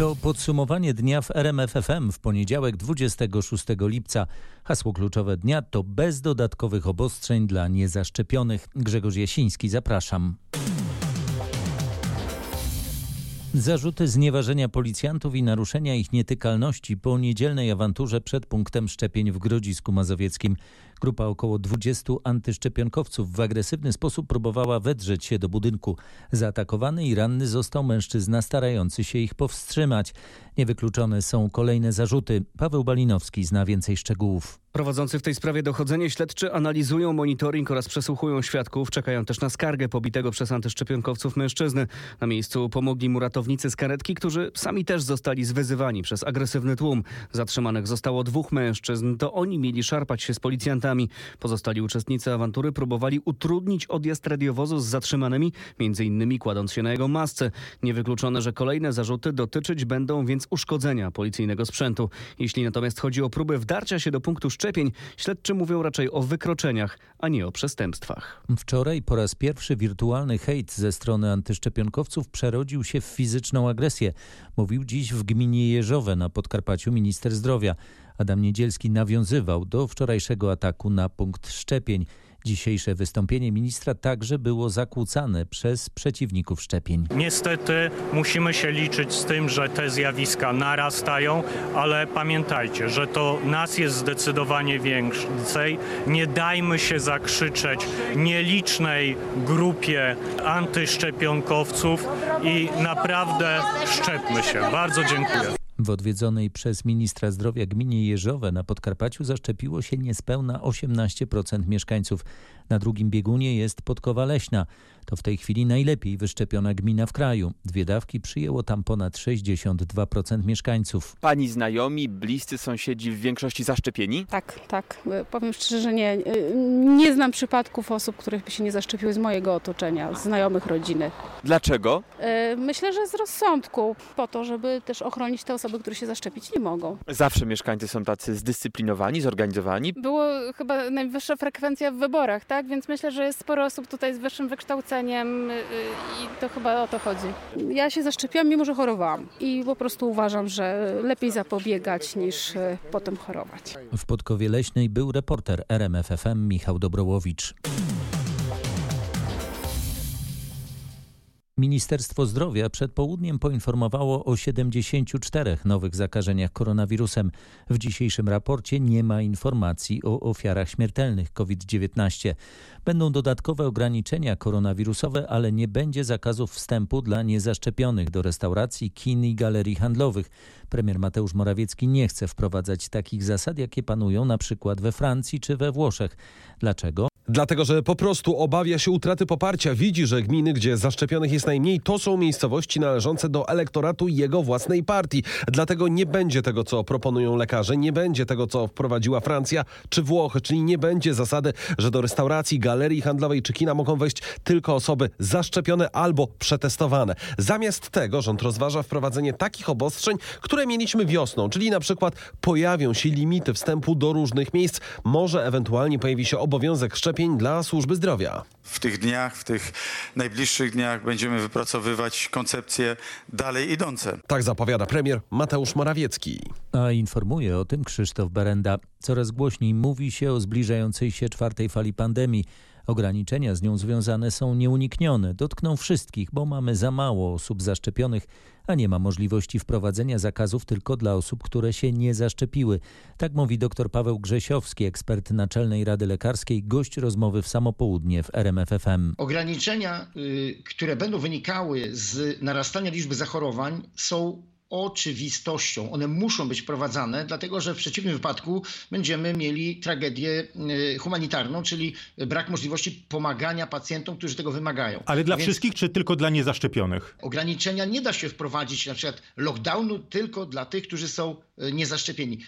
To podsumowanie dnia w RMFFM w poniedziałek 26 lipca. Hasło kluczowe dnia to bez dodatkowych obostrzeń dla niezaszczepionych. Grzegorz Jasiński, zapraszam. Zarzuty znieważenia policjantów i naruszenia ich nietykalności po niedzielnej awanturze przed punktem szczepień w Grodzisku Mazowieckim. Grupa około 20 antyszczepionkowców w agresywny sposób próbowała wedrzeć się do budynku. Zaatakowany i ranny został mężczyzna starający się ich powstrzymać. Niewykluczone są kolejne zarzuty. Paweł Balinowski zna więcej szczegółów. Prowadzący w tej sprawie dochodzenie śledczy analizują monitoring oraz przesłuchują świadków. Czekają też na skargę pobitego przez antyszczepionkowców mężczyzny. Na miejscu pomogli mu ratownicy z karetki, którzy sami też zostali zwyzywani przez agresywny tłum. Zatrzymanych zostało dwóch mężczyzn. To oni mieli szarpać się z policjantami. Pozostali uczestnicy awantury próbowali utrudnić odjazd radiowozu z zatrzymanymi, między innymi kładąc się na jego masce. Niewykluczone, że kolejne zarzuty dotyczyć będą więc uszkodzenia policyjnego sprzętu. Jeśli natomiast chodzi o próbę wdarcia się do punktu szczepień, śledczy mówią raczej o wykroczeniach, a nie o przestępstwach. Wczoraj po raz pierwszy wirtualny hejt ze strony antyszczepionkowców przerodził się w fizyczną agresję. Mówił dziś w gminie Jeżowe na Podkarpaciu minister zdrowia. Adam Niedzielski nawiązywał do wczorajszego ataku na punkt szczepień. Dzisiejsze wystąpienie ministra także było zakłócane przez przeciwników szczepień. Niestety musimy się liczyć z tym, że te zjawiska narastają, ale pamiętajcie, że to nas jest zdecydowanie więcej. Nie dajmy się zakrzyczeć nielicznej grupie antyszczepionkowców i naprawdę szczepmy się. Bardzo dziękuję. W odwiedzonej przez ministra zdrowia gminie Jeżowe na Podkarpaciu zaszczepiło się niespełna 18% mieszkańców. Na drugim biegunie jest Podkowa Leśna. To w tej chwili najlepiej wyszczepiona gmina w kraju. Dwie dawki przyjęło tam ponad 62% mieszkańców. Pani znajomi, bliscy sąsiedzi w większości zaszczepieni? Tak, tak. Powiem szczerze, że nie, nie znam przypadków osób, których by się nie zaszczepiły z mojego otoczenia, znajomych rodziny. Dlaczego? Myślę, że z rozsądku, po to, żeby też ochronić te osoby, które się zaszczepić nie mogą. Zawsze mieszkańcy są tacy zdyscyplinowani, zorganizowani? Było chyba najwyższa frekwencja w wyborach, tak? Więc myślę, że jest sporo osób tutaj z wyższym wykształceniem i to chyba o to chodzi. Ja się zaszczepiłam, mimo że chorowałam i po prostu uważam, że lepiej zapobiegać niż potem chorować. W Podkowie Leśnej był reporter RMFFM Michał Dobrołowicz. Ministerstwo Zdrowia przed południem poinformowało o 74 nowych zakażeniach koronawirusem. W dzisiejszym raporcie nie ma informacji o ofiarach śmiertelnych COVID-19. Będą dodatkowe ograniczenia koronawirusowe, ale nie będzie zakazów wstępu dla niezaszczepionych do restauracji, kin i galerii handlowych. Premier Mateusz Morawiecki nie chce wprowadzać takich zasad, jakie panują na przykład we Francji czy we Włoszech. Dlaczego? Dlatego, że po prostu obawia się utraty poparcia. Widzi, że gminy, gdzie zaszczepionych jest najmniej, to są miejscowości należące do elektoratu jego własnej partii. Dlatego nie będzie tego, co proponują lekarze, nie będzie tego, co wprowadziła Francja czy Włochy, czyli nie będzie zasady, że do restauracji, galerii handlowej czy kina mogą wejść tylko osoby zaszczepione albo przetestowane. Zamiast tego rząd rozważa wprowadzenie takich obostrzeń, które mieliśmy wiosną, czyli na przykład pojawią się limity wstępu do różnych miejsc, może ewentualnie pojawi się obowiązek szczepień dla służby zdrowia. W tych dniach, w tych najbliższych dniach będziemy wypracowywać koncepcje dalej idące. Tak zapowiada premier Mateusz Morawiecki. A informuje o tym Krzysztof Berenda. Coraz głośniej mówi się o zbliżającej się czwartej fali pandemii. Ograniczenia z nią związane są nieuniknione, dotkną wszystkich, bo mamy za mało osób zaszczepionych, a nie ma możliwości wprowadzenia zakazów tylko dla osób, które się nie zaszczepiły. Tak mówi dr Paweł Grzesiowski, ekspert Naczelnej Rady Lekarskiej, gość rozmowy w samopołudnie w RMFFM. Ograniczenia, które będą wynikały z narastania liczby zachorowań są oczywistością. One muszą być wprowadzane, dlatego że w przeciwnym wypadku będziemy mieli tragedię humanitarną, czyli brak możliwości pomagania pacjentom, którzy tego wymagają. Ale dla Więc wszystkich, czy tylko dla niezaszczepionych? Ograniczenia nie da się wprowadzić, na przykład lockdownu tylko dla tych, którzy są niezaszczepieni.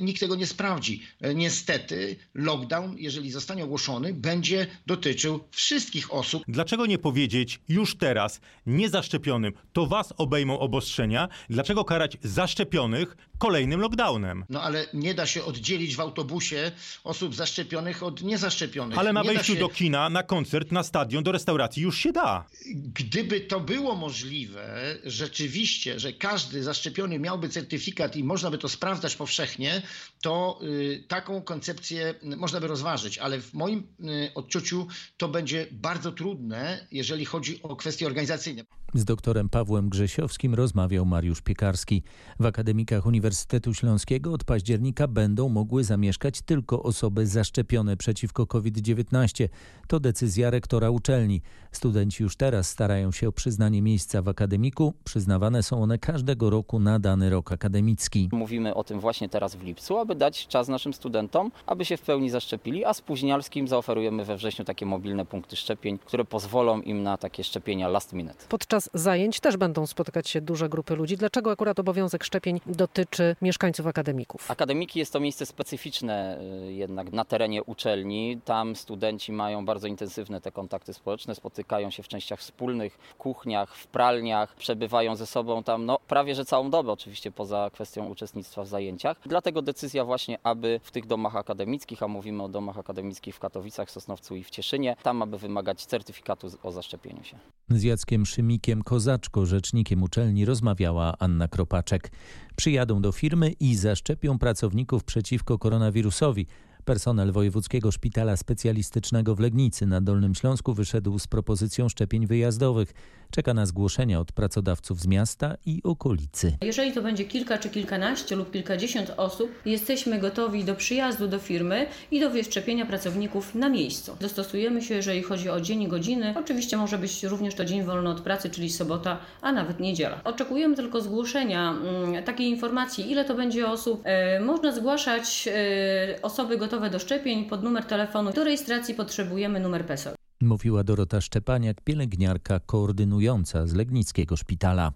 Nikt tego nie sprawdzi. Niestety lockdown, jeżeli zostanie ogłoszony, będzie dotyczył wszystkich osób. Dlaczego nie powiedzieć już teraz niezaszczepionym, to was obejmą obostrzenia? Dlaczego karać zaszczepionych kolejnym lockdownem. No ale nie da się oddzielić w autobusie osób zaszczepionych od niezaszczepionych. Ale na nie wejściu się... do kina, na koncert, na stadion, do restauracji już się da. Gdyby to było możliwe, rzeczywiście, że każdy zaszczepiony miałby certyfikat i można by to sprawdzać powszechnie, to y, taką koncepcję można by rozważyć, ale w moim y, odczuciu to będzie bardzo trudne, jeżeli chodzi o kwestie organizacyjne. Z doktorem Pawłem Grzesiowskim rozmawiał Mariusz Piekarski. W akademikach Uniwersytetu Śląskiego od października będą mogły zamieszkać tylko osoby zaszczepione przeciwko COVID-19. To decyzja rektora uczelni. Studenci już teraz starają się o przyznanie miejsca w akademiku. Przyznawane są one każdego roku na dany rok akademicki. Mówimy o tym właśnie teraz w lipcu, aby dać czas naszym studentom, aby się w pełni zaszczepili, a spóźnialskim zaoferujemy we wrześniu takie mobilne punkty szczepień, które pozwolą im na takie szczepienia last minute. Podczas zajęć też będą spotykać się duże grupy ludzi. Dlaczego akurat obowiązek szczepień dotyczy mieszkańców akademików? Akademiki jest to miejsce specyficzne y, jednak na terenie uczelni. Tam studenci mają bardzo intensywne te kontakty społeczne, spotykają się w częściach wspólnych, w kuchniach, w pralniach, przebywają ze sobą tam no, prawie że całą dobę, oczywiście poza kwestią uczestnictwa w zajęciach. Dlatego decyzja właśnie, aby w tych domach akademickich, a mówimy o domach akademickich w Katowicach, Sosnowcu i w Cieszynie, tam aby wymagać certyfikatu o zaszczepieniu się. Z Jackiem Szymikiem Kozaczko, rzecznikiem uczelni, rozmawiała Anna Kropaczek. Przyjadą do firmy i zaszczepią pracowników przeciwko koronawirusowi. Personel Wojewódzkiego Szpitala Specjalistycznego w Legnicy na Dolnym Śląsku wyszedł z propozycją szczepień wyjazdowych. Czeka na zgłoszenia od pracodawców z miasta i okolicy. Jeżeli to będzie kilka czy kilkanaście lub kilkadziesiąt osób, jesteśmy gotowi do przyjazdu do firmy i do wyszczepienia pracowników na miejscu. Dostosujemy się, jeżeli chodzi o dzień i godziny. Oczywiście może być również to dzień wolny od pracy, czyli sobota, a nawet niedziela. Oczekujemy tylko zgłoszenia mm, takiej informacji, ile to będzie osób. E, można zgłaszać e, osoby gotowe do szczepień pod numer telefonu. Do rejestracji potrzebujemy numer PESEL. Mówiła Dorota Szczepaniak, pielęgniarka koordynująca z Legnickiego Szpitala.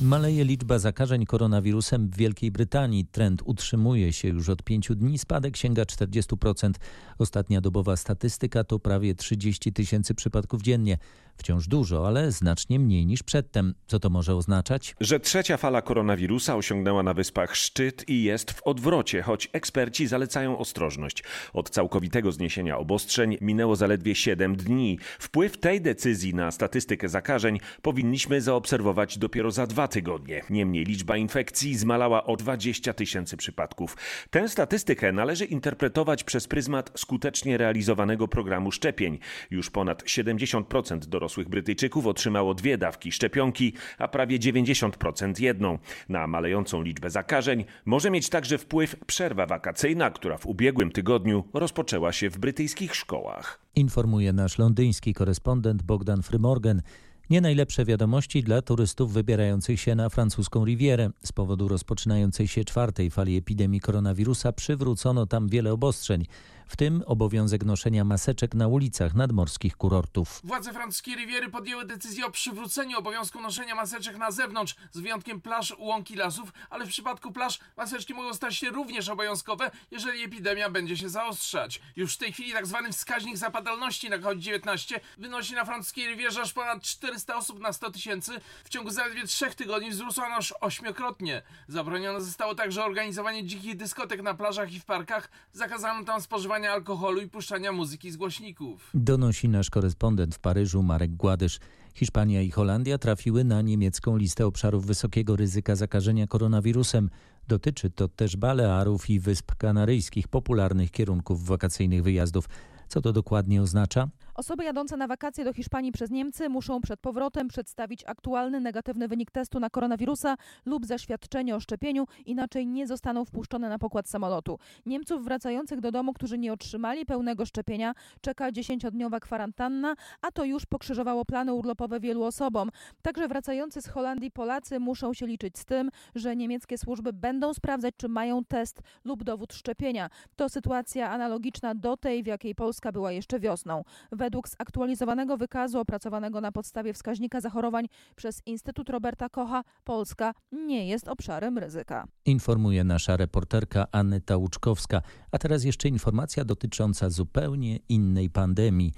Maleje liczba zakażeń koronawirusem w Wielkiej Brytanii. Trend utrzymuje się już od pięciu dni. Spadek sięga 40%. Ostatnia dobowa statystyka to prawie 30 tysięcy przypadków dziennie. Wciąż dużo, ale znacznie mniej niż przedtem. Co to może oznaczać? Że trzecia fala koronawirusa osiągnęła na wyspach szczyt i jest w odwrocie, choć eksperci zalecają ostrożność. Od całkowitego zniesienia obostrzeń minęło zaledwie 7 dni. Wpływ tej decyzji na statystykę zakażeń powinniśmy zaobserwować dopiero za dwa tygodnie. Niemniej liczba infekcji zmalała o 20 tysięcy przypadków. Tę statystykę należy interpretować przez pryzmat skutecznie realizowanego programu szczepień. Już ponad 70% dorosłych Brytyjczyków otrzymało dwie dawki szczepionki, a prawie 90% jedną. Na malejącą liczbę zakażeń może mieć także wpływ przerwa wakacyjna, która w ubiegłym tygodniu rozpoczęła się w brytyjskich szkołach. Informuje nasz londyński korespondent Bogdan Frymorgan. Nie najlepsze wiadomości dla turystów wybierających się na francuską Rivierę. Z powodu rozpoczynającej się czwartej fali epidemii koronawirusa przywrócono tam wiele obostrzeń w tym obowiązek noszenia maseczek na ulicach nadmorskich kurortów. Władze francuskiej Riviery podjęły decyzję o przywróceniu obowiązku noszenia maseczek na zewnątrz, z wyjątkiem plaż, łąki, lasów, ale w przypadku plaż maseczki mogą stać się również obowiązkowe, jeżeli epidemia będzie się zaostrzać. Już w tej chwili tak zwany wskaźnik zapadalności na COVID-19 wynosi na francuskiej Rivierze aż ponad 400 osób na 100 tysięcy. W ciągu zaledwie trzech tygodni wzrósł on aż ośmiokrotnie. Zabronione zostało także organizowanie dzikich dyskotek na plażach i w parkach. Zakazano tam spożywanie alkoholu i puszczania muzyki z głośników. Donosi nasz korespondent w Paryżu Marek Gładysz. Hiszpania i Holandia trafiły na niemiecką listę obszarów wysokiego ryzyka zakażenia koronawirusem. Dotyczy to też Balearów i Wysp Kanaryjskich, popularnych kierunków wakacyjnych wyjazdów. Co to dokładnie oznacza? Osoby jadące na wakacje do Hiszpanii przez Niemcy muszą przed powrotem przedstawić aktualny negatywny wynik testu na koronawirusa lub zaświadczenie o szczepieniu, inaczej nie zostaną wpuszczone na pokład samolotu. Niemców wracających do domu, którzy nie otrzymali pełnego szczepienia, czeka 10-dniowa kwarantanna, a to już pokrzyżowało plany urlopowe wielu osobom. Także wracający z Holandii Polacy muszą się liczyć z tym, że niemieckie służby będą sprawdzać, czy mają test lub dowód szczepienia. To sytuacja analogiczna do tej, w jakiej Polska była jeszcze wiosną. Według zaktualizowanego wykazu opracowanego na podstawie wskaźnika zachorowań przez Instytut Roberta Kocha, Polska nie jest obszarem ryzyka. Informuje nasza reporterka Aneta Łuczkowska. A teraz jeszcze informacja dotycząca zupełnie innej pandemii.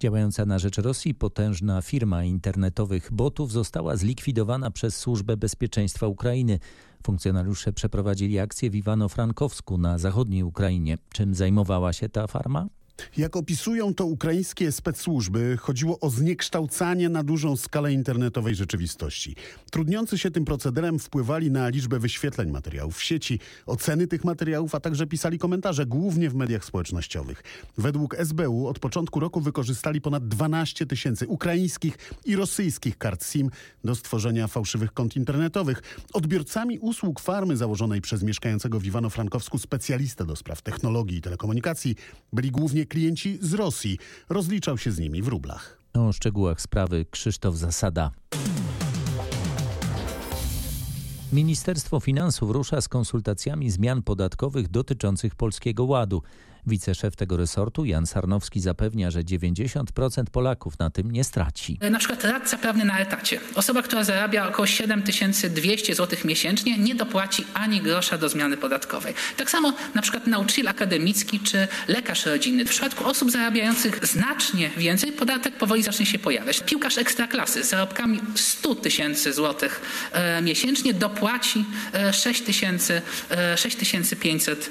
Działająca na rzecz Rosji potężna firma internetowych botów została zlikwidowana przez Służbę Bezpieczeństwa Ukrainy. Funkcjonariusze przeprowadzili akcję w Iwano-Frankowsku na zachodniej Ukrainie. Czym zajmowała się ta farma? Jak opisują to ukraińskie specsłużby, chodziło o zniekształcanie na dużą skalę internetowej rzeczywistości. Trudniący się tym procederem wpływali na liczbę wyświetleń materiałów w sieci, oceny tych materiałów, a także pisali komentarze, głównie w mediach społecznościowych. Według SBU od początku roku wykorzystali ponad 12 tysięcy ukraińskich i rosyjskich kart SIM do stworzenia fałszywych kont internetowych. Odbiorcami usług farmy założonej przez mieszkającego w Iwano-Frankowsku specjalistę do spraw technologii i telekomunikacji byli głównie klienci z Rosji. Rozliczał się z nimi w rublach. O szczegółach sprawy Krzysztof Zasada. Ministerstwo Finansów rusza z konsultacjami zmian podatkowych dotyczących Polskiego Ładu. Wiceszef tego resortu Jan Sarnowski zapewnia, że 90% Polaków na tym nie straci. Na przykład radca prawny na etacie. Osoba, która zarabia około 7200 zł miesięcznie nie dopłaci ani grosza do zmiany podatkowej. Tak samo na przykład nauczyciel akademicki czy lekarz rodzinny. W przypadku osób zarabiających znacznie więcej podatek powoli zacznie się pojawiać. Piłkarz ekstraklasy z zarobkami 100 tysięcy złotych miesięcznie dopłaci 6500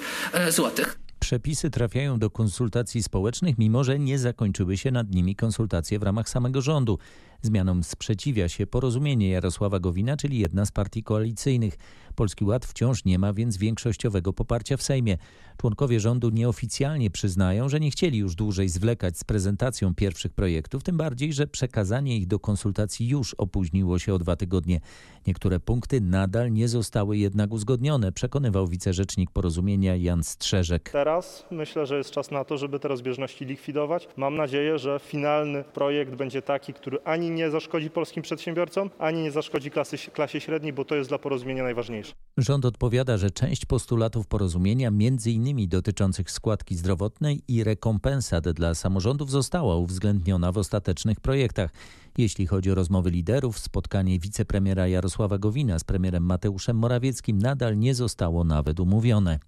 złotych. Przepisy trafiają do konsultacji społecznych, mimo że nie zakończyły się nad nimi konsultacje w ramach samego rządu. Zmianom sprzeciwia się porozumienie Jarosława Gowina, czyli jedna z partii koalicyjnych. Polski Ład wciąż nie ma więc większościowego poparcia w Sejmie. Członkowie rządu nieoficjalnie przyznają, że nie chcieli już dłużej zwlekać z prezentacją pierwszych projektów, tym bardziej, że przekazanie ich do konsultacji już opóźniło się o dwa tygodnie. Niektóre punkty nadal nie zostały jednak uzgodnione, przekonywał wicerzecznik porozumienia Jan Strzeżek. Teraz myślę, że jest czas na to, żeby te rozbieżności likwidować. Mam nadzieję, że finalny projekt będzie taki, który ani nie zaszkodzi polskim przedsiębiorcom, ani nie zaszkodzi klasy, klasie średniej, bo to jest dla porozumienia najważniejsze. Rząd odpowiada, że część postulatów porozumienia, między innymi dotyczących składki zdrowotnej i rekompensat dla samorządów, została uwzględniona w ostatecznych projektach. Jeśli chodzi o rozmowy liderów, spotkanie wicepremiera Jarosława Gowina z premierem Mateuszem Morawieckim nadal nie zostało nawet umówione.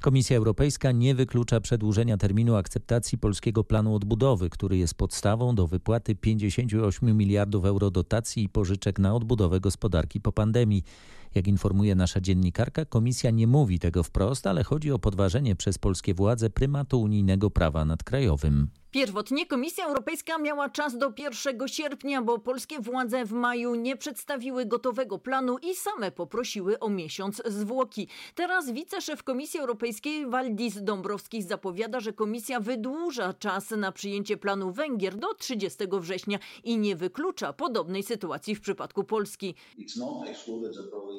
Komisja Europejska nie wyklucza przedłużenia terminu akceptacji polskiego planu odbudowy, który jest podstawą do wypłaty 58 miliardów euro dotacji i pożyczek na odbudowę gospodarki po pandemii. Jak informuje nasza dziennikarka, komisja nie mówi tego wprost, ale chodzi o podważenie przez polskie władze prymatu unijnego prawa nad krajowym. Pierwotnie Komisja Europejska miała czas do 1 sierpnia, bo polskie władze w maju nie przedstawiły gotowego planu i same poprosiły o miesiąc zwłoki. Teraz wiceszef Komisji Europejskiej Waldis Dąbrowski zapowiada, że komisja wydłuża czas na przyjęcie planu Węgier do 30 września i nie wyklucza podobnej sytuacji w przypadku Polski.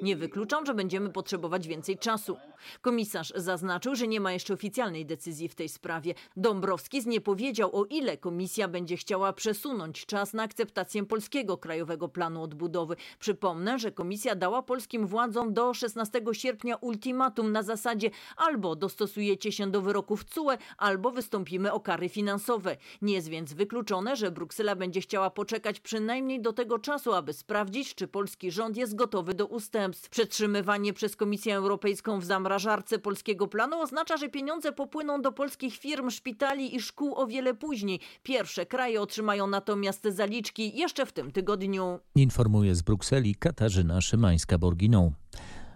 Nie wykluczam, że będziemy potrzebować więcej czasu. Komisarz zaznaczył, że nie ma jeszcze oficjalnej decyzji w tej sprawie. Dąbrowski nie powiedział, o ile komisja będzie chciała przesunąć czas na akceptację polskiego Krajowego Planu Odbudowy. Przypomnę, że komisja dała polskim władzom do 16 sierpnia ultimatum na zasadzie albo dostosujecie się do wyroków CUE, albo wystąpimy o kary finansowe. Nie jest więc wykluczone, że Bruksela będzie chciała poczekać przynajmniej do tego czasu, aby sprawdzić, czy polski rząd jest gotowy do ustępstw. Przetrzymywanie przez Komisję Europejską w zamrażarce polskiego planu oznacza, że pieniądze popłyną do polskich firm, szpitali i szkół o wiele później. Pierwsze kraje otrzymają natomiast zaliczki jeszcze w tym tygodniu. Informuje z Brukseli Katarzyna Szymańska-Borginą.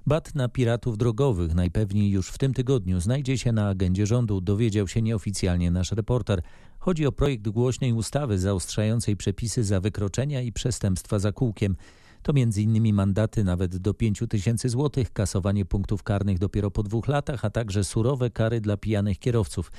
Bat na piratów drogowych najpewniej już w tym tygodniu znajdzie się na agendzie rządu, dowiedział się nieoficjalnie nasz reporter. Chodzi o projekt głośnej ustawy zaostrzającej przepisy za wykroczenia i przestępstwa za kółkiem. To m.in. mandaty nawet do 5 tysięcy złotych, kasowanie punktów karnych dopiero po dwóch latach, a także surowe kary dla pijanych kierowców.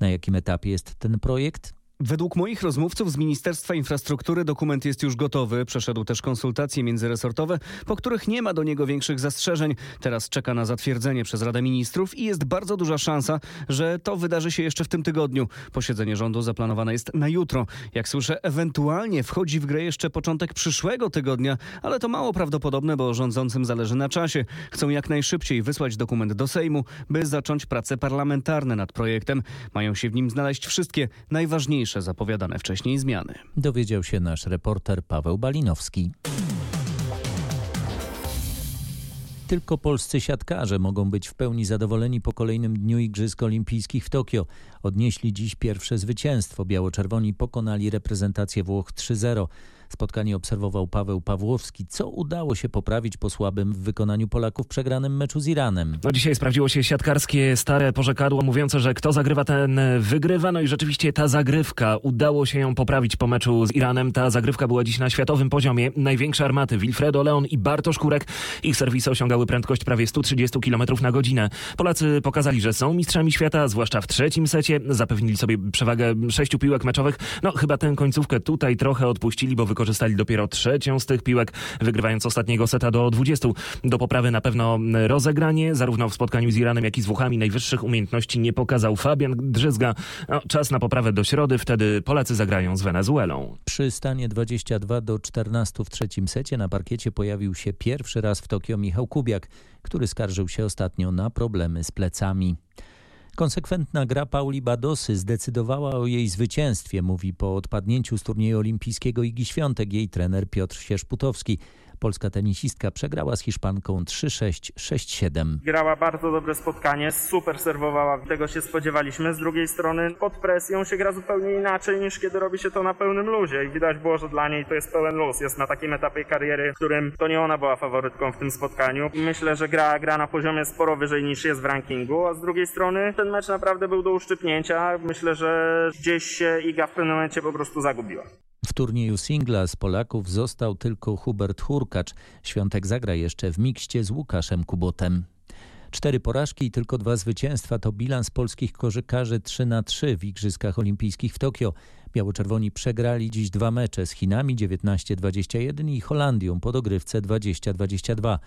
Na jakim etapie jest ten projekt? Według moich rozmówców z Ministerstwa Infrastruktury dokument jest już gotowy. Przeszedł też konsultacje międzyresortowe, po których nie ma do niego większych zastrzeżeń. Teraz czeka na zatwierdzenie przez Radę Ministrów i jest bardzo duża szansa, że to wydarzy się jeszcze w tym tygodniu. Posiedzenie rządu zaplanowane jest na jutro. Jak słyszę, ewentualnie wchodzi w grę jeszcze początek przyszłego tygodnia, ale to mało prawdopodobne, bo rządzącym zależy na czasie. Chcą jak najszybciej wysłać dokument do Sejmu, by zacząć prace parlamentarne nad projektem. Mają się w nim znaleźć wszystkie najważniejsze zapowiadane wcześniej zmiany. Dowiedział się nasz reporter Paweł Balinowski. Tylko polscy siatkarze mogą być w pełni zadowoleni po kolejnym dniu Igrzysk Olimpijskich w Tokio. Odnieśli dziś pierwsze zwycięstwo. Biało-czerwoni pokonali reprezentację Włoch 3-0. Spotkanie obserwował Paweł Pawłowski. Co udało się poprawić po słabym w wykonaniu Polaków przegranym meczu z Iranem? No dzisiaj sprawdziło się siatkarskie stare porzekadło mówiące, że kto zagrywa, ten wygrywa. No i rzeczywiście ta zagrywka, udało się ją poprawić po meczu z Iranem. Ta zagrywka była dziś na światowym poziomie. Największe armaty Wilfredo Leon i Bartosz Kurek. Ich serwisy osiągały prędkość prawie 130 km na godzinę. Polacy pokazali, że są mistrzami świata, zwłaszcza w trzecim secie. Zapewnili sobie przewagę sześciu piłek meczowych. No chyba tę końcówkę tutaj trochę odpuścili, bo wykorzystali dopiero trzecią z tych piłek, wygrywając ostatniego seta do 20. Do poprawy na pewno rozegranie, zarówno w spotkaniu z Iranem, jak i z Włochami najwyższych umiejętności nie pokazał Fabian Drzyzga. No, czas na poprawę do środy, wtedy Polacy zagrają z Wenezuelą. Przy stanie 22 do 14 w trzecim secie na parkiecie pojawił się pierwszy raz w Tokio Michał Kubiak, który skarżył się ostatnio na problemy z plecami. Konsekwentna gra Pauli Badosy zdecydowała o jej zwycięstwie, mówi po odpadnięciu z turnieju olimpijskiego Igi Świątek jej trener Piotr Sierzputowski. Polska tenisistka przegrała z Hiszpanką 3-6, 6-7. Grała bardzo dobre spotkanie, super serwowała, tego się spodziewaliśmy. Z drugiej strony pod presją się gra zupełnie inaczej niż kiedy robi się to na pełnym luzie i widać było, że dla niej to jest pełen luz. Jest na takim etapie kariery, w którym to nie ona była faworytką w tym spotkaniu. Myślę, że gra, gra na poziomie sporo wyżej niż jest w rankingu, a z drugiej strony ten mecz naprawdę był do uszczypnięcia. Myślę, że gdzieś się Iga w pewnym momencie po prostu zagubiła. W turnieju singla z Polaków został tylko Hubert Hurkacz. Świątek zagra jeszcze w mikście z Łukaszem Kubotem. Cztery porażki i tylko dwa zwycięstwa to bilans polskich korzykarzy 3 na 3 w Igrzyskach Olimpijskich w Tokio. Biało-czerwoni przegrali dziś dwa mecze z Chinami 19-21 i Holandią po dogrywce 20-22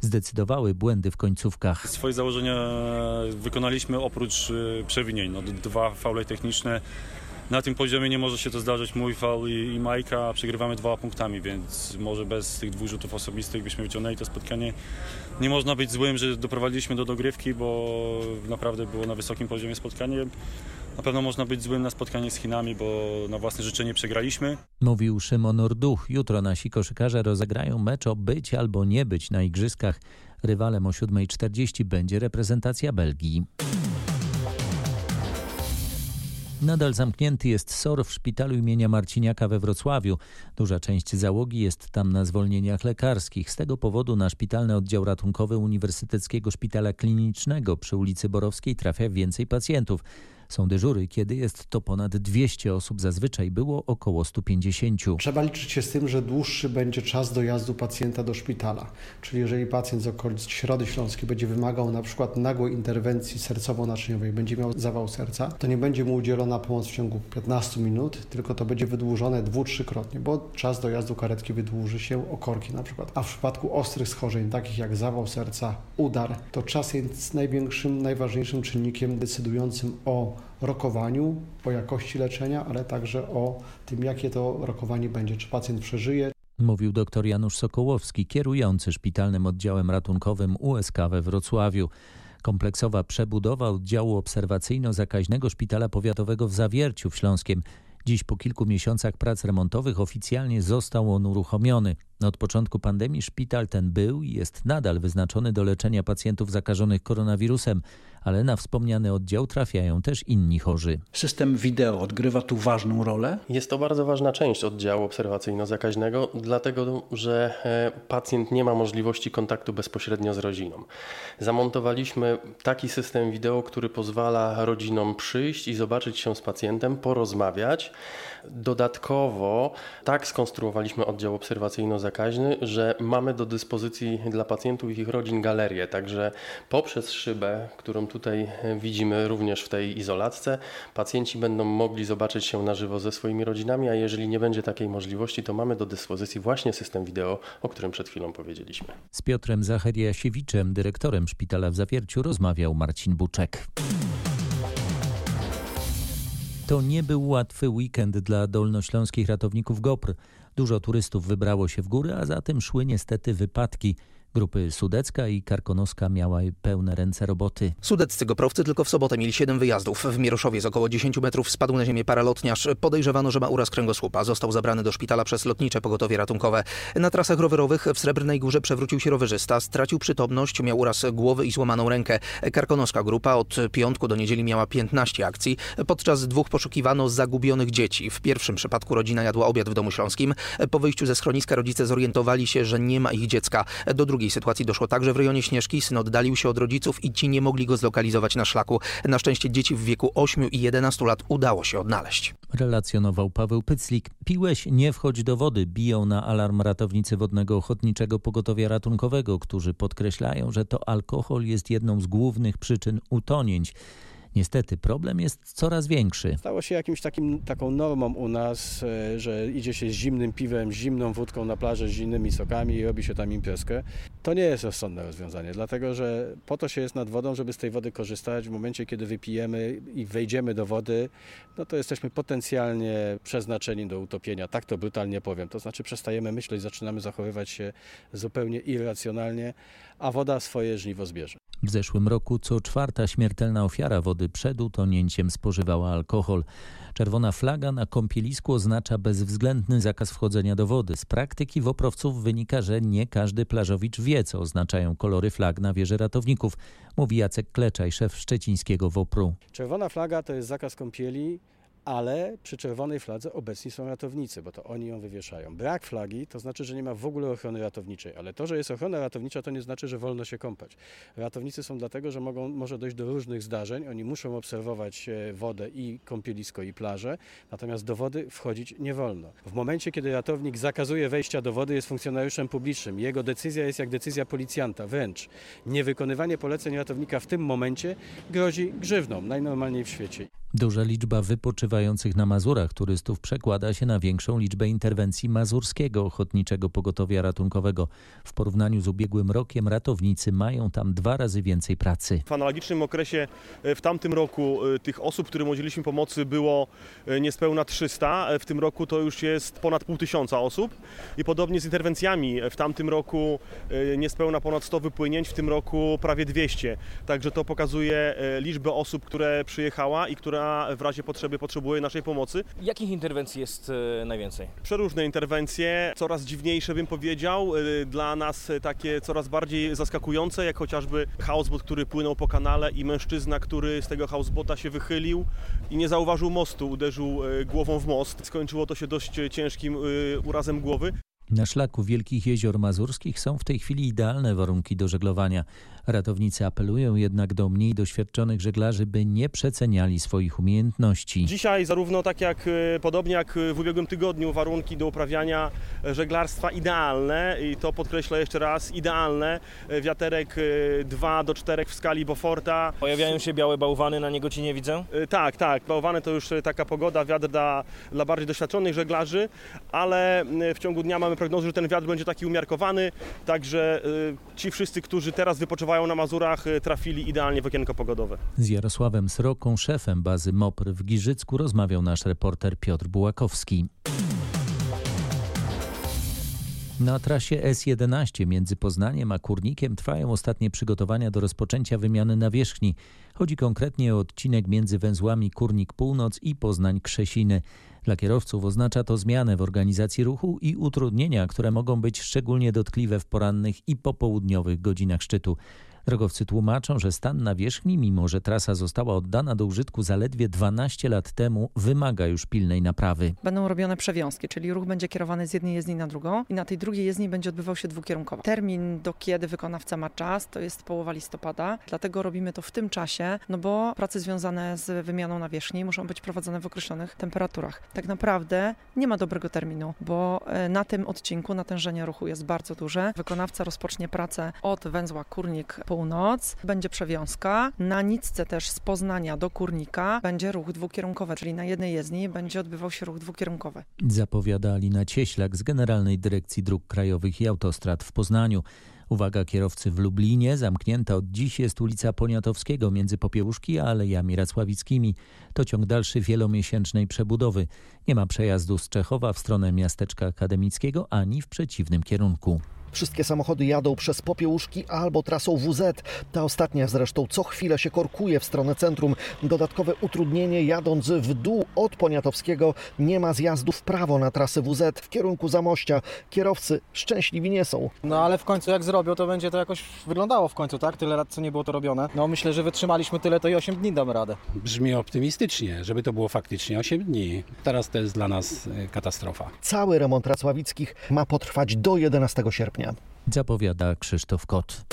zdecydowały błędy w końcówkach. Swoje założenia wykonaliśmy oprócz przewinień. No, dwa faule techniczne na tym poziomie nie może się to zdarzyć. Mój faul i, i Majka przegrywamy dwoma punktami, więc może bez tych dwóch rzutów osobistych byśmy wyciągnęli to spotkanie. Nie można być złym, że doprowadziliśmy do dogrywki, bo naprawdę było na wysokim poziomie spotkanie. Na pewno można być złym na spotkanie z Chinami, bo na własne życzenie przegraliśmy. Mówił Szymon Orduch. Jutro nasi koszykarze rozegrają mecz o być albo nie być na igrzyskach. Rywalem o 7.40 będzie reprezentacja Belgii. Nadal zamknięty jest SOR w szpitalu imienia Marciniaka we Wrocławiu. Duża część załogi jest tam na zwolnieniach lekarskich. Z tego powodu na szpitalny oddział ratunkowy Uniwersyteckiego Szpitala Klinicznego przy ulicy Borowskiej trafia więcej pacjentów. Są dyżury, kiedy jest to ponad 200 osób, zazwyczaj było około 150. Trzeba liczyć się z tym, że dłuższy będzie czas dojazdu pacjenta do szpitala. Czyli jeżeli pacjent z okolic Środy Śląskiej będzie wymagał na przykład nagłej interwencji sercowo-naczyniowej, będzie miał zawał serca, to nie będzie mu udzielona pomoc w ciągu 15 minut, tylko to będzie wydłużone dwu, trzykrotnie, bo czas dojazdu karetki wydłuży się o korki na przykład. A w przypadku ostrych schorzeń, takich jak zawał serca, udar, to czas jest największym, najważniejszym czynnikiem decydującym o rokowaniu, o jakości leczenia, ale także o tym, jakie to rokowanie będzie, czy pacjent przeżyje. Mówił dr Janusz Sokołowski, kierujący szpitalnym oddziałem ratunkowym USK we Wrocławiu. Kompleksowa przebudowa oddziału obserwacyjno-zakaźnego Szpitala Powiatowego w Zawierciu w Śląskiem Dziś po kilku miesiącach prac remontowych oficjalnie został on uruchomiony. Od początku pandemii szpital ten był i jest nadal wyznaczony do leczenia pacjentów zakażonych koronawirusem, ale na wspomniany oddział trafiają też inni chorzy. System wideo odgrywa tu ważną rolę? Jest to bardzo ważna część oddziału obserwacyjno-zakaźnego, dlatego że e, pacjent nie ma możliwości kontaktu bezpośrednio z rodziną. Zamontowaliśmy taki system wideo, który pozwala rodzinom przyjść i zobaczyć się z pacjentem, porozmawiać. Dodatkowo tak skonstruowaliśmy oddział obserwacyjno-zakaźny, że mamy do dyspozycji dla pacjentów i ich rodzin galerię, także poprzez szybę, którą tutaj widzimy również w tej izolatce, pacjenci będą mogli zobaczyć się na żywo ze swoimi rodzinami, a jeżeli nie będzie takiej możliwości, to mamy do dyspozycji właśnie system wideo, o którym przed chwilą powiedzieliśmy. Z Piotrem Zachariasiewiczem, dyrektorem szpitala w Zawierciu, rozmawiał Marcin Buczek. To nie był łatwy weekend dla dolnośląskich ratowników GOPR. Dużo turystów wybrało się w góry, a za tym szły niestety wypadki. Grupy Sudecka i Karkonoska miały pełne ręce roboty. Sudeccy goprowcy tylko w sobotę mieli 7 wyjazdów. W Mieroszowie z około 10 metrów spadł na ziemię paralotniarz. Podejrzewano, że ma uraz kręgosłupa. Został zabrany do szpitala przez lotnicze pogotowie ratunkowe. Na trasach rowerowych w Srebrnej Górze przewrócił się rowerzysta, stracił przytomność, miał uraz głowy i złamaną rękę. Karkonoska grupa od piątku do niedzieli miała 15 akcji. Podczas dwóch poszukiwano zagubionych dzieci. W pierwszym przypadku rodzina jadła obiad w domu śląskim. Po wyjściu ze schroniska rodzice zorientowali się, że nie ma ich dziecka. Do drugiej sytuacji doszło także w rejonie Śnieżki. Syn oddalił się od rodziców i ci nie mogli go zlokalizować na szlaku. Na szczęście dzieci w wieku 8 i 11 lat udało się odnaleźć. Relacjonował Paweł Pyclik. Piłeś, nie wchodź do wody. Biją na alarm ratownicy Wodnego Ochotniczego Pogotowia Ratunkowego, którzy podkreślają, że to alkohol jest jedną z głównych przyczyn utonięć. Niestety problem jest coraz większy. Stało się jakimś takim, taką normą u nas, e, że idzie się z zimnym piwem, z zimną wódką na plażę, z zimnymi sokami i robi się tam imprezkę. To nie jest rozsądne rozwiązanie, dlatego że po to się jest nad wodą, żeby z tej wody korzystać. W momencie, kiedy wypijemy i wejdziemy do wody, no to jesteśmy potencjalnie przeznaczeni do utopienia. Tak to brutalnie powiem. To znaczy przestajemy myśleć, zaczynamy zachowywać się zupełnie irracjonalnie, a woda swoje żniwo zbierze. W zeszłym roku co czwarta śmiertelna ofiara wody przed utonięciem spożywała alkohol. Czerwona flaga na kąpielisku oznacza bezwzględny zakaz wchodzenia do wody. Z praktyki woprowców wynika, że nie każdy plażowicz wie, co oznaczają kolory flag na wieży ratowników, mówi Jacek Kleczaj, szef szczecińskiego WOPR-u. Czerwona flaga to jest zakaz kąpieli ale przy czerwonej fladze obecni są ratownicy, bo to oni ją wywieszają. Brak flagi to znaczy, że nie ma w ogóle ochrony ratowniczej, ale to, że jest ochrona ratownicza, to nie znaczy, że wolno się kąpać. Ratownicy są dlatego, że mogą, może dojść do różnych zdarzeń, oni muszą obserwować e, wodę i kąpielisko i plażę, natomiast do wody wchodzić nie wolno. W momencie, kiedy ratownik zakazuje wejścia do wody, jest funkcjonariuszem publicznym. Jego decyzja jest jak decyzja policjanta, wręcz. Niewykonywanie poleceń ratownika w tym momencie grozi grzywną, najnormalniej w świecie. Duża liczba wypoczywających na Mazurach turystów przekłada się na większą liczbę interwencji Mazurskiego Ochotniczego Pogotowia Ratunkowego. W porównaniu z ubiegłym rokiem ratownicy mają tam dwa razy więcej pracy. W analogicznym okresie e, w tamtym roku e, tych osób, którym udzieliliśmy pomocy było e, niespełna 300. W tym roku to już jest ponad pół tysiąca osób. I podobnie z interwencjami. W tamtym roku niespełna ponad 100 wypłynięć, w tym roku prawie 200. Także to pokazuje liczbę osób, które przyjechała i która w razie potrzeby potrzebuje naszej pomocy. Jakich interwencji jest e, najwięcej? Przeróżne interwencje, coraz dziwniejsze bym powiedział, e, dla nas takie coraz bardziej zaskakujące, jak chociażby houseboat, który płynął po kanale i mężczyzna, który z tego houseboata się wychylił i nie zauważył mostu, uderzył e, głową w most. Skończyło to się dość ciężkim urazem głowy. Na szlaku Wielkich Jezior Mazurskich są w tej chwili idealne warunki do żeglowania. Ratownicy apelują jednak do mniej doświadczonych żeglarzy, by nie przeceniali swoich umiejętności. Dzisiaj zarówno tak jak e, podobnie jak w ubiegłym tygodniu warunki do uprawiania żeglarstwa idealne i to podkreślę jeszcze raz, idealne. E, wiaterek 2 do 4 w skali Beauforta. Pojawiają się białe bałwany, na niego ci nie widzę? Tak, tak. Bałwany to już taka pogoda, wiatr dla, dla bardziej doświadczonych żeglarzy, ale w ciągu dnia mamy prognozę, że ten wiatr będzie taki umiarkowany, także ci wszyscy, którzy teraz wypoczywają na Mazurach, y, trafili idealnie w okienko pogodowe. Z Jarosławem Sroką, szefem bazy MOPR w Giżycku, rozmawiał nasz reporter Piotr Bułakowski. Na trasie S11 między Poznaniem a Kurnikiem trwają ostatnie przygotowania do rozpoczęcia wymiany nawierzchni. Chodzi konkretnie o odcinek między węzłami Kurnik Północ i Poznań Krzesiny. Dla kierowców oznacza to zmianę w organizacji ruchu i utrudnienia, które mogą być szczególnie dotkliwe w porannych i popołudniowych godzinach szczytu. Drogowcy tłumaczą, że stan nawierzchni, mimo że trasa została oddana do użytku zaledwie 12 lat temu, wymaga już pilnej naprawy. Będą robione przewiązki, czyli ruch będzie kierowany z jednej jezdni na drugą i na tej drugiej jezdni będzie odbywał się dwukierunkowo. Termin, do kiedy wykonawca ma czas, to jest połowa listopada, dlatego robimy to w tym czasie, no bo prace związane z wymianą nawierzchni muszą być prowadzone w określonych temperaturach. Tak naprawdę nie ma dobrego terminu, bo e, na tym odcinku natężenie ruchu jest bardzo duże. Wykonawca rozpocznie pracę od węzła Kurnik po północ będzie przewiązka. Na Nicce też z Poznania do Kurnika będzie ruch dwukierunkowy, czyli na jednej jezdni będzie odbywał się ruch dwukierunkowy. Zapowiada Alina Cieślak z Generalnej Dyrekcji Dróg Krajowych i Autostrad w Poznaniu. Uwaga kierowcy w Lublinie, zamknięta od dziś jest ulica Poniatowskiego między Popiełuszki a Alejami Racławickimi. To ciąg dalszy wielomiesięcznej przebudowy. Nie ma przejazdu z Czechowa w stronę miasteczka akademickiego ani w przeciwnym kierunku. Wszystkie samochody jadą przez Popiełuszki albo trasą WZ. Ta ostatnia zresztą co chwilę się korkuje w stronę centrum. Dodatkowe utrudnienie jadąc w dół od Poniatowskiego nie ma zjazdu w prawo na trasę WZ w kierunku Zamościa. Kierowcy szczęśliwi nie są. No ale w końcu jak zrobią, to będzie to jakoś wyglądało w końcu, tak? Tyle lat, co nie było to robione. No myślę, że wytrzymaliśmy tyle, to i 8 dni damy radę. Brzmi optymistycznie, żeby to było faktycznie 8 dni. Teraz to jest dla nas e, katastrofa. Cały remont Racławickich ma potrwać do 11 sierpnia. Zapowiada Krzysztof Kot.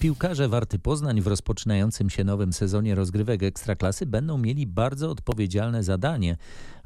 Piłkarze Warty Poznań w rozpoczynającym się nowym sezonie rozgrywek Ekstraklasy będą mieli bardzo odpowiedzialne zadanie.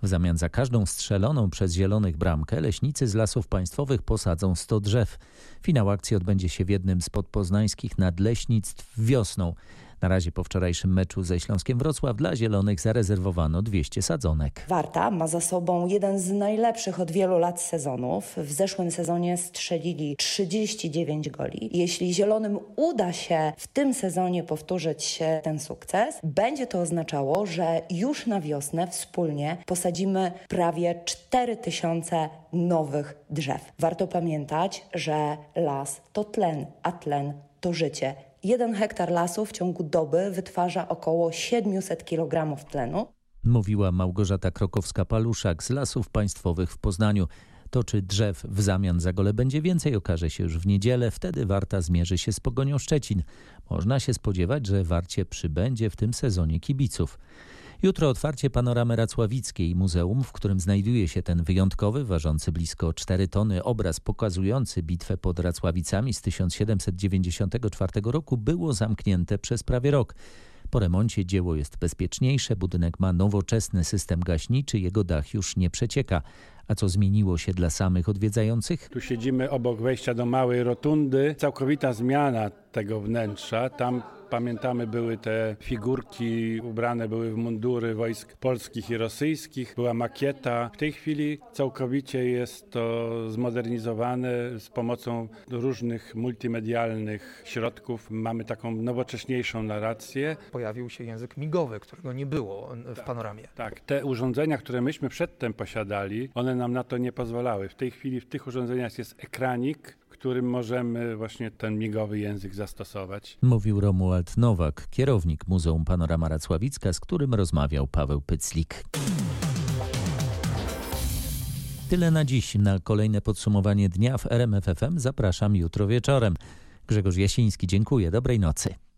W zamian za każdą strzeloną przez zielonych bramkę leśnicy z lasów państwowych posadzą 100 drzew. Finał akcji odbędzie się w jednym z podpoznańskich nadleśnictw wiosną. Na razie po wczorajszym meczu ze Śląskiem Wrocław dla Zielonych zarezerwowano 200 sadzonek. Warta ma za sobą jeden z najlepszych od wielu lat sezonów. W zeszłym sezonie strzelili 39 goli. Jeśli Zielonym uda się w tym sezonie powtórzyć ten sukces, będzie to oznaczało, że już na wiosnę wspólnie posadzimy prawie 4000 nowych drzew. Warto pamiętać, że las to tlen, a tlen to życie. Jeden hektar lasu w ciągu doby wytwarza około 700 kg tlenu. Mówiła Małgorzata Krokowska-Paluszak z Lasów Państwowych w Poznaniu. To czy drzew w zamian za gole będzie więcej okaże się już w niedzielę. Wtedy Warta zmierzy się z Pogonią Szczecin. Można się spodziewać, że Warcie przybędzie w tym sezonie kibiców. Jutro otwarcie panoramy Racławickiej, muzeum, w którym znajduje się ten wyjątkowy, ważący blisko 4 tony obraz pokazujący bitwę pod Racławicami z 1794 roku, było zamknięte przez prawie rok. Po remoncie dzieło jest bezpieczniejsze, budynek ma nowoczesny system gaśniczy, jego dach już nie przecieka. A co zmieniło się dla samych odwiedzających? Tu siedzimy obok wejścia do małej rotundy. Całkowita zmiana tego wnętrza. Tam pamiętamy były te figurki ubrane były w mundury wojsk polskich i rosyjskich. Była makieta. W tej chwili całkowicie jest to zmodernizowane z pomocą różnych multimedialnych środków. Mamy taką nowocześniejszą narrację. Pojawił się język migowy, którego nie było w panoramie. Tak, te urządzenia, które myśmy przedtem posiadali, one nam na to nie pozwalały. W tej chwili w tych urządzeniach jest ekranik, którym możemy właśnie ten migowy język zastosować. Mówił Romuald Nowak, kierownik Muzeum Panorama Racławicka, z którym rozmawiał Paweł Pyclik. Tyle na dziś. Na kolejne podsumowanie dnia w RMFFM zapraszam jutro wieczorem. Grzegorz Jasiński, dziękuję. Dobrej nocy.